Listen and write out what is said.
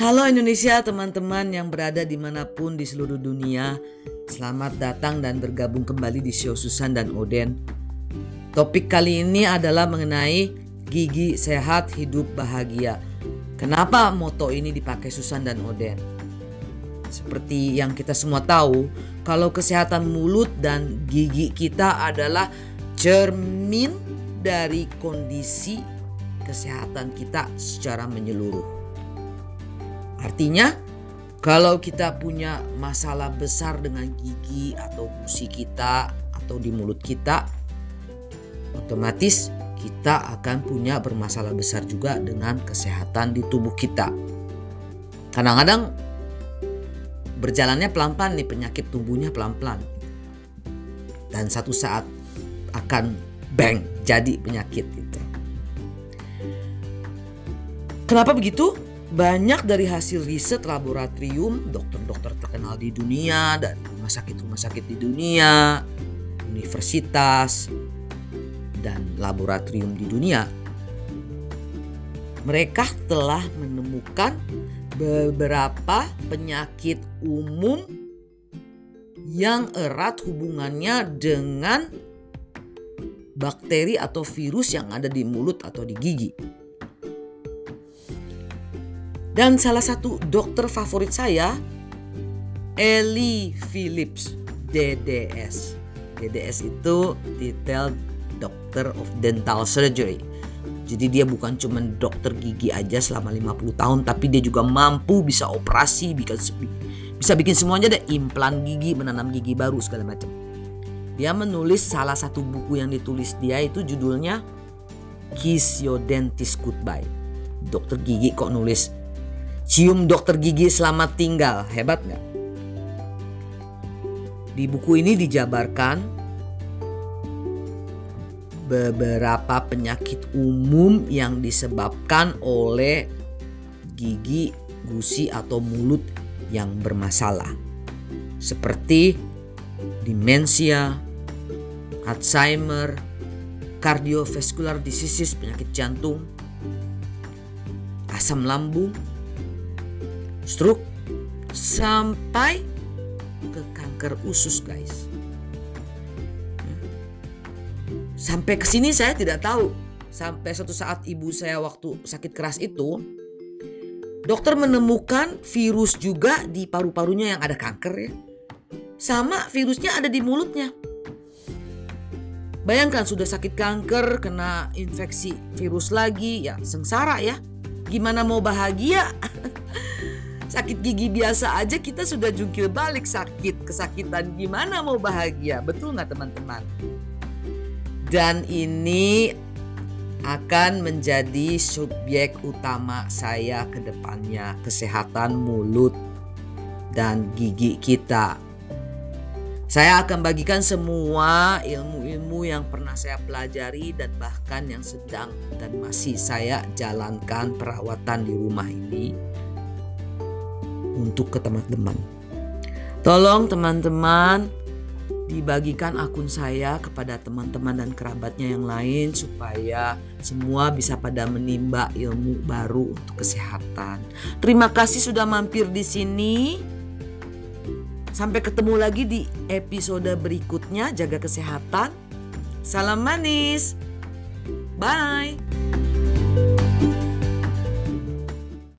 Halo Indonesia, teman-teman yang berada di mana pun di seluruh dunia. Selamat datang dan bergabung kembali di show Susan dan Oden. Topik kali ini adalah mengenai gigi sehat hidup bahagia. Kenapa moto ini dipakai Susan dan Oden? Seperti yang kita semua tahu, kalau kesehatan mulut dan gigi kita adalah cermin dari kondisi kesehatan kita secara menyeluruh. Artinya, kalau kita punya masalah besar dengan gigi atau gusi kita atau di mulut kita, otomatis kita akan punya bermasalah besar juga dengan kesehatan di tubuh kita. Kadang-kadang berjalannya pelan-pelan nih penyakit tubuhnya pelan-pelan. Dan satu saat akan bang jadi penyakit itu. Kenapa begitu? Banyak dari hasil riset laboratorium dokter-dokter terkenal di dunia dari rumah sakit-rumah sakit di dunia, universitas, dan laboratorium di dunia, mereka telah menemukan beberapa penyakit umum yang erat hubungannya dengan bakteri atau virus yang ada di mulut atau di gigi. Dan salah satu dokter favorit saya, Ellie Phillips, DDS. DDS itu Detailed Doctor of Dental Surgery. Jadi dia bukan cuma dokter gigi aja selama 50 tahun, tapi dia juga mampu bisa operasi, bisa, bikin semuanya deh, implan gigi, menanam gigi baru segala macam. Dia menulis salah satu buku yang ditulis dia itu judulnya Kiss Your Dentist Goodbye. Dokter gigi kok nulis Cium dokter gigi selamat tinggal, hebat nggak? Di buku ini dijabarkan beberapa penyakit umum yang disebabkan oleh gigi, gusi atau mulut yang bermasalah. Seperti demensia, Alzheimer, cardiovascular disease, penyakit jantung, asam lambung, stroke sampai ke kanker usus guys. Sampai ke sini saya tidak tahu. Sampai suatu saat ibu saya waktu sakit keras itu, dokter menemukan virus juga di paru-parunya yang ada kanker ya. Sama virusnya ada di mulutnya. Bayangkan sudah sakit kanker, kena infeksi virus lagi, ya sengsara ya. Gimana mau bahagia? Sakit gigi biasa aja kita sudah jungkir balik sakit, kesakitan gimana mau bahagia? Betul nggak teman-teman? Dan ini akan menjadi subjek utama saya ke depannya, kesehatan mulut dan gigi kita. Saya akan bagikan semua ilmu-ilmu yang pernah saya pelajari dan bahkan yang sedang dan masih saya jalankan perawatan di rumah ini untuk ke teman-teman. Tolong teman-teman dibagikan akun saya kepada teman-teman dan kerabatnya yang lain supaya semua bisa pada menimba ilmu baru untuk kesehatan. Terima kasih sudah mampir di sini. Sampai ketemu lagi di episode berikutnya. Jaga kesehatan. Salam manis. Bye.